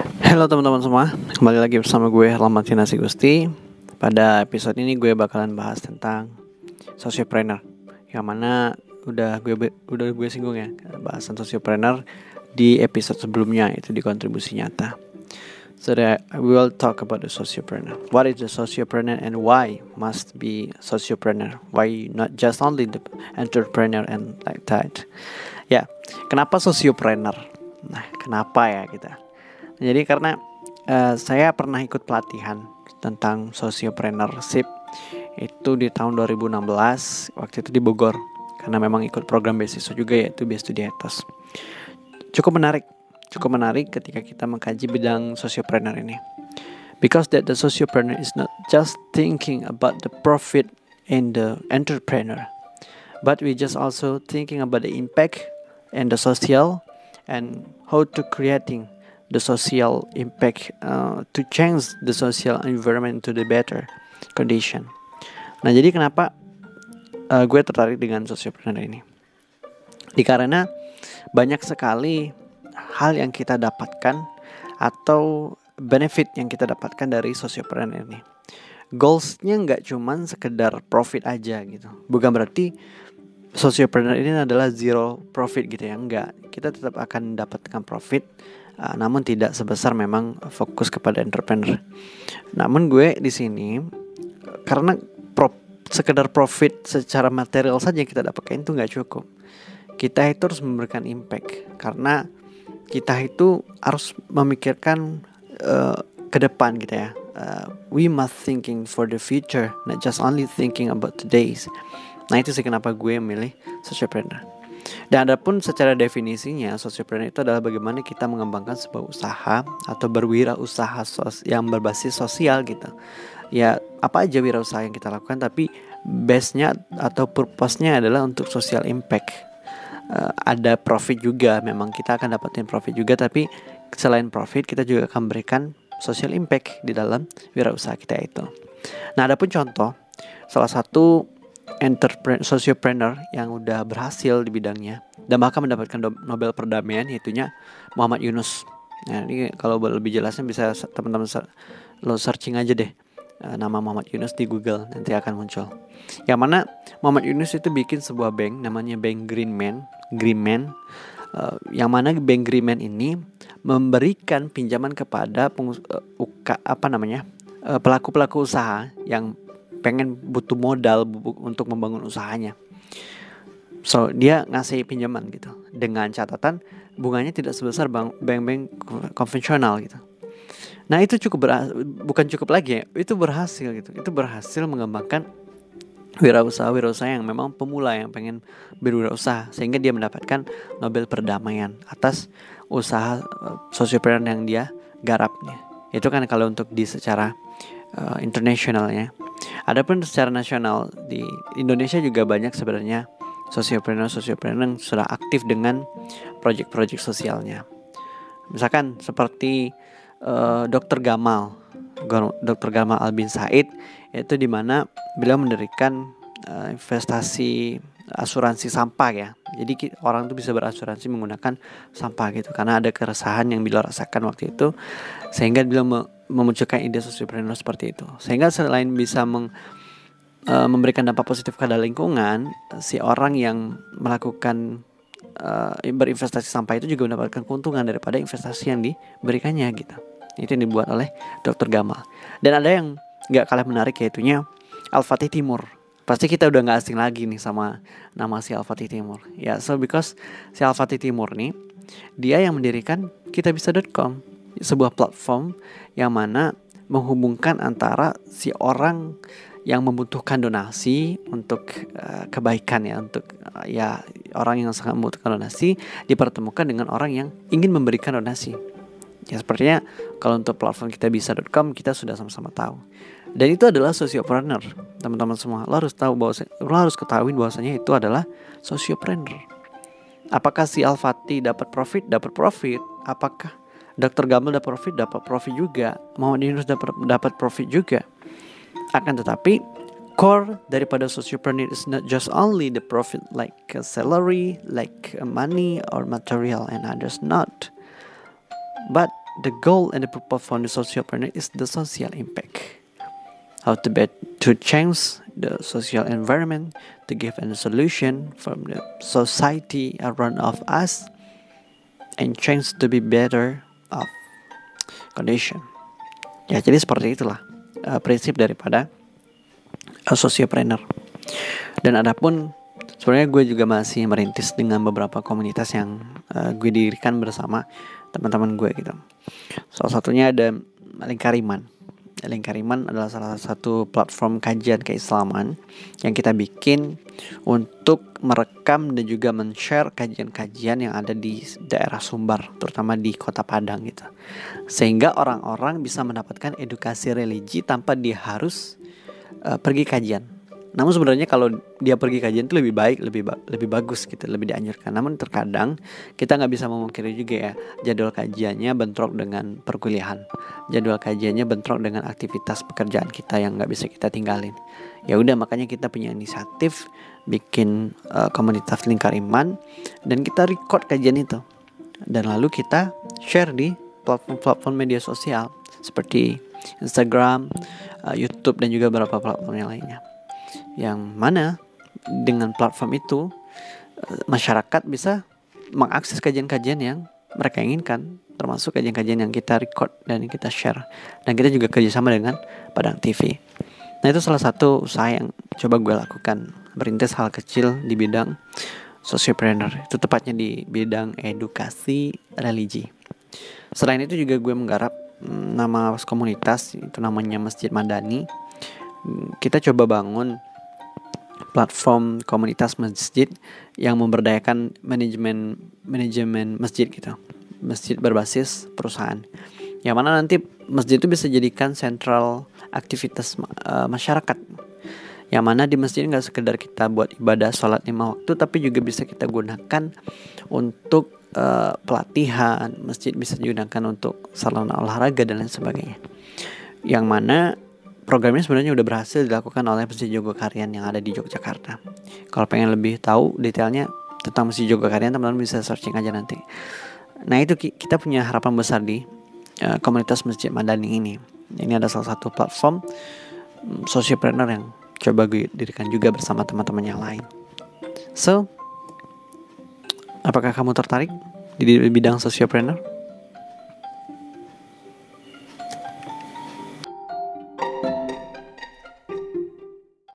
Halo teman-teman semua, kembali lagi bersama gue Herlam Martinasi Gusti. Pada episode ini gue bakalan bahas tentang Sociopreneur Yang mana udah gue udah gue singgung ya Bahasan sociopreneur di episode sebelumnya Itu di kontribusi nyata. So that we will talk about the sociopreneur. What is the sociopreneur and why must be sociopreneur? Why not just only the entrepreneur and like that? Ya, kenapa sociopreneur? Nah, kenapa ya kita? Jadi karena uh, saya pernah ikut pelatihan tentang sociopreneurship itu di tahun 2016 waktu itu di Bogor karena memang ikut program beasiswa juga yaitu Bea Studi Etos. Cukup menarik, cukup menarik ketika kita mengkaji bidang sociopreneur ini. Because that the sociopreneur is not just thinking about the profit in the entrepreneur, but we just also thinking about the impact and the social and how to creating the social impact uh, to change the social environment to the better condition. Nah, jadi kenapa uh, gue tertarik dengan sociopreneur ini? Dikarena banyak sekali hal yang kita dapatkan atau benefit yang kita dapatkan dari sociopreneur ini. Goalsnya nggak cuman sekedar profit aja gitu. Bukan berarti sociopreneur ini adalah zero profit gitu ya. Enggak. Kita tetap akan mendapatkan profit uh, namun tidak sebesar memang fokus kepada entrepreneur. Namun gue di sini karena pro, sekedar profit secara material saja yang kita dapatkan itu nggak cukup. Kita itu harus memberikan impact karena kita itu harus memikirkan uh, ke depan gitu ya. Uh, we must thinking for the future, not just only thinking about today's. Nah itu sih kenapa gue milih sociopreneur. Dan adapun secara definisinya, sociopreneur itu adalah bagaimana kita mengembangkan sebuah usaha atau berwirausaha sos yang berbasis sosial gitu. Ya, apa aja wirausaha yang kita lakukan tapi base-nya atau purpose-nya adalah untuk social impact. Uh, ada profit juga, memang kita akan dapatin profit juga tapi selain profit kita juga akan berikan social impact di dalam wirausaha kita itu. Nah, adapun contoh salah satu entrepreneur, sociopreneur yang udah berhasil di bidangnya dan bahkan mendapatkan Nobel perdamaian yaitunya Muhammad Yunus. Nah, ini kalau lebih jelasnya bisa teman-teman lo searching aja deh eh, nama Muhammad Yunus di Google nanti akan muncul. Yang mana Muhammad Yunus itu bikin sebuah bank namanya Bank Greenman, Greenman uh, yang mana Bank Greenman ini memberikan pinjaman kepada pengus uka, apa namanya? pelaku-pelaku usaha yang pengen butuh modal untuk membangun usahanya. So dia ngasih pinjaman gitu dengan catatan bunganya tidak sebesar bank-bank konvensional gitu. Nah itu cukup bukan cukup lagi ya, itu berhasil gitu. Itu berhasil mengembangkan wirausaha-wirausaha yang memang pemula yang pengen berwirausaha sehingga dia mendapatkan Nobel perdamaian atas usaha uh, sosiopreneur yang dia garapnya. Itu kan kalau untuk di secara uh, internasional ya. Adapun secara nasional di Indonesia juga banyak sebenarnya sosiopreneur-sosiopreneur yang sudah aktif dengan proyek-proyek sosialnya. Misalkan seperti uh, Dr. Gamal, Dr. Gamal Albin Said, itu di mana beliau mendirikan uh, investasi asuransi sampah ya. Jadi orang tuh bisa berasuransi menggunakan sampah gitu karena ada keresahan yang beliau rasakan waktu itu sehingga beliau memunculkan ide sosiopreneur seperti itu. Sehingga selain bisa meng, e, memberikan dampak positif pada lingkungan, si orang yang melakukan e, berinvestasi sampah itu juga mendapatkan keuntungan daripada investasi yang diberikannya gitu. Itu yang dibuat oleh Dr. Gamal. Dan ada yang nggak kalah menarik yaitunya Al-Fatih Timur pasti kita udah nggak asing lagi nih sama nama si Al-Fatih Timur. Ya, so because si Al-Fatih Timur nih dia yang mendirikan kitabisa.com, sebuah platform yang mana menghubungkan antara si orang yang membutuhkan donasi untuk uh, kebaikan ya untuk uh, ya orang yang sangat membutuhkan donasi dipertemukan dengan orang yang ingin memberikan donasi. Ya sepertinya kalau untuk platform kita bisa.com kita sudah sama-sama tahu. Dan itu adalah sociopreneur, teman-teman semua. Lo harus tahu bahwa lo harus ketahui bahwasanya itu adalah sociopreneur. Apakah si Al-Fatih dapat profit? Dapat profit. Apakah Dr. Gamal dapat profit? Dapat profit juga. Muhammad Yunus dapat dapat profit juga. Akan tetapi core daripada sociopreneur is not just only the profit like salary, like money or material and others not. But the goal and the purpose for the socialpreneur is the social impact. How to bet to change the social environment to give a solution from the society around of us and change to be better of condition. Ya jadi seperti itulah uh, prinsip daripada uh, sociopreneur. Dan adapun sebenarnya gue juga masih merintis dengan beberapa komunitas yang uh, gue dirikan bersama teman-teman gue gitu. Salah satunya ada Lingkariman. Lingkariman adalah salah satu platform kajian keislaman yang kita bikin untuk merekam dan juga men-share kajian-kajian yang ada di daerah Sumbar, terutama di Kota Padang gitu. Sehingga orang-orang bisa mendapatkan edukasi religi tanpa dia harus uh, pergi kajian namun sebenarnya kalau dia pergi kajian itu lebih baik, lebih ba lebih bagus gitu, lebih dianjurkan. Namun terkadang kita nggak bisa memungkiri juga ya jadwal kajiannya bentrok dengan perkuliahan, jadwal kajiannya bentrok dengan aktivitas pekerjaan kita yang nggak bisa kita tinggalin. Ya udah makanya kita punya inisiatif bikin uh, komunitas lingkar iman dan kita record kajian itu dan lalu kita share di platform-platform media sosial seperti Instagram, uh, YouTube dan juga beberapa platform yang lainnya yang mana dengan platform itu eh, masyarakat bisa mengakses kajian-kajian yang mereka inginkan termasuk kajian-kajian yang kita record dan kita share. Dan kita juga kerjasama dengan Padang TV nah itu salah satu usaha yang coba gue lakukan. Berintis hal kecil di bidang sociopreneur itu tepatnya di bidang edukasi religi. Selain itu juga gue menggarap mm, nama komunitas itu namanya Masjid Madani kita coba bangun platform komunitas masjid yang memberdayakan manajemen manajemen masjid gitu. Masjid berbasis perusahaan. Yang mana nanti masjid itu bisa jadikan sentral aktivitas uh, masyarakat. Yang mana di masjid nggak sekedar kita buat ibadah sholat lima waktu tapi juga bisa kita gunakan untuk uh, pelatihan. Masjid bisa digunakan untuk sarana olahraga dan lain sebagainya. Yang mana Program ini sebenarnya udah berhasil dilakukan oleh Masjid Jogokarian yang ada di Yogyakarta. Kalau pengen lebih tahu detailnya tentang Masjid Jogokarian, teman-teman bisa searching aja nanti. Nah itu kita punya harapan besar di uh, komunitas Masjid Madani ini. Ini ada salah satu platform um, sociopreneur yang coba gue dirikan juga bersama teman-teman yang lain. So, apakah kamu tertarik di bidang sociopreneur?